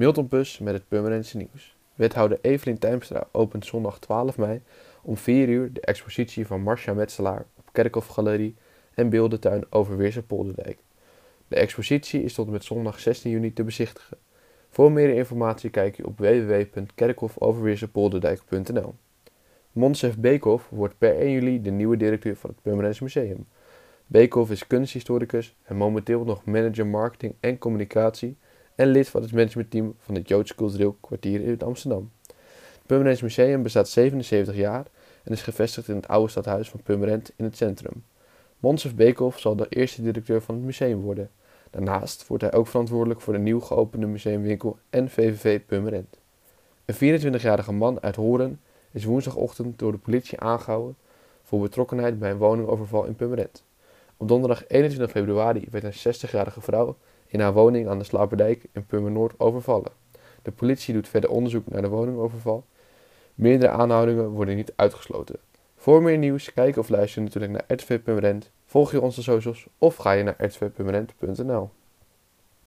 Milton Pus met het Purmerendse nieuws. Wethouder Evelien Tijmstra opent zondag 12 mei om 4 uur de expositie van Marcia Metselaar op Kerkhofgalerie en Beeldentuin over Polderdijk. De expositie is tot en met zondag 16 juni te bezichtigen. Voor meer informatie kijk je op www.kerkhofoverweersepolderdijk.nl Monsef Beekhoff wordt per 1 juli de nieuwe directeur van het Purmerends Museum. Beekhoff is kunsthistoricus en momenteel nog manager marketing en communicatie en lid van het managementteam van het Joods Cultureel Kwartier in Amsterdam. Het Purmerends Museum bestaat 77 jaar en is gevestigd in het oude stadhuis van Purmerend in het centrum. Monsef Beekhoff zal de eerste directeur van het museum worden. Daarnaast wordt hij ook verantwoordelijk voor de nieuw geopende museumwinkel en VVV Purmerend. Een 24-jarige man uit Horen is woensdagochtend door de politie aangehouden voor betrokkenheid bij een woningoverval in Purmerend. Op donderdag 21 februari werd een 60-jarige vrouw in haar woning aan de Slaperdijk in Purmernoord overvallen. De politie doet verder onderzoek naar de woningoverval. Meerdere aanhoudingen worden niet uitgesloten. Voor meer nieuws, kijk of luister natuurlijk naar RTV Purmerend, volg je onze socials of ga je naar rtvpurmerend.nl.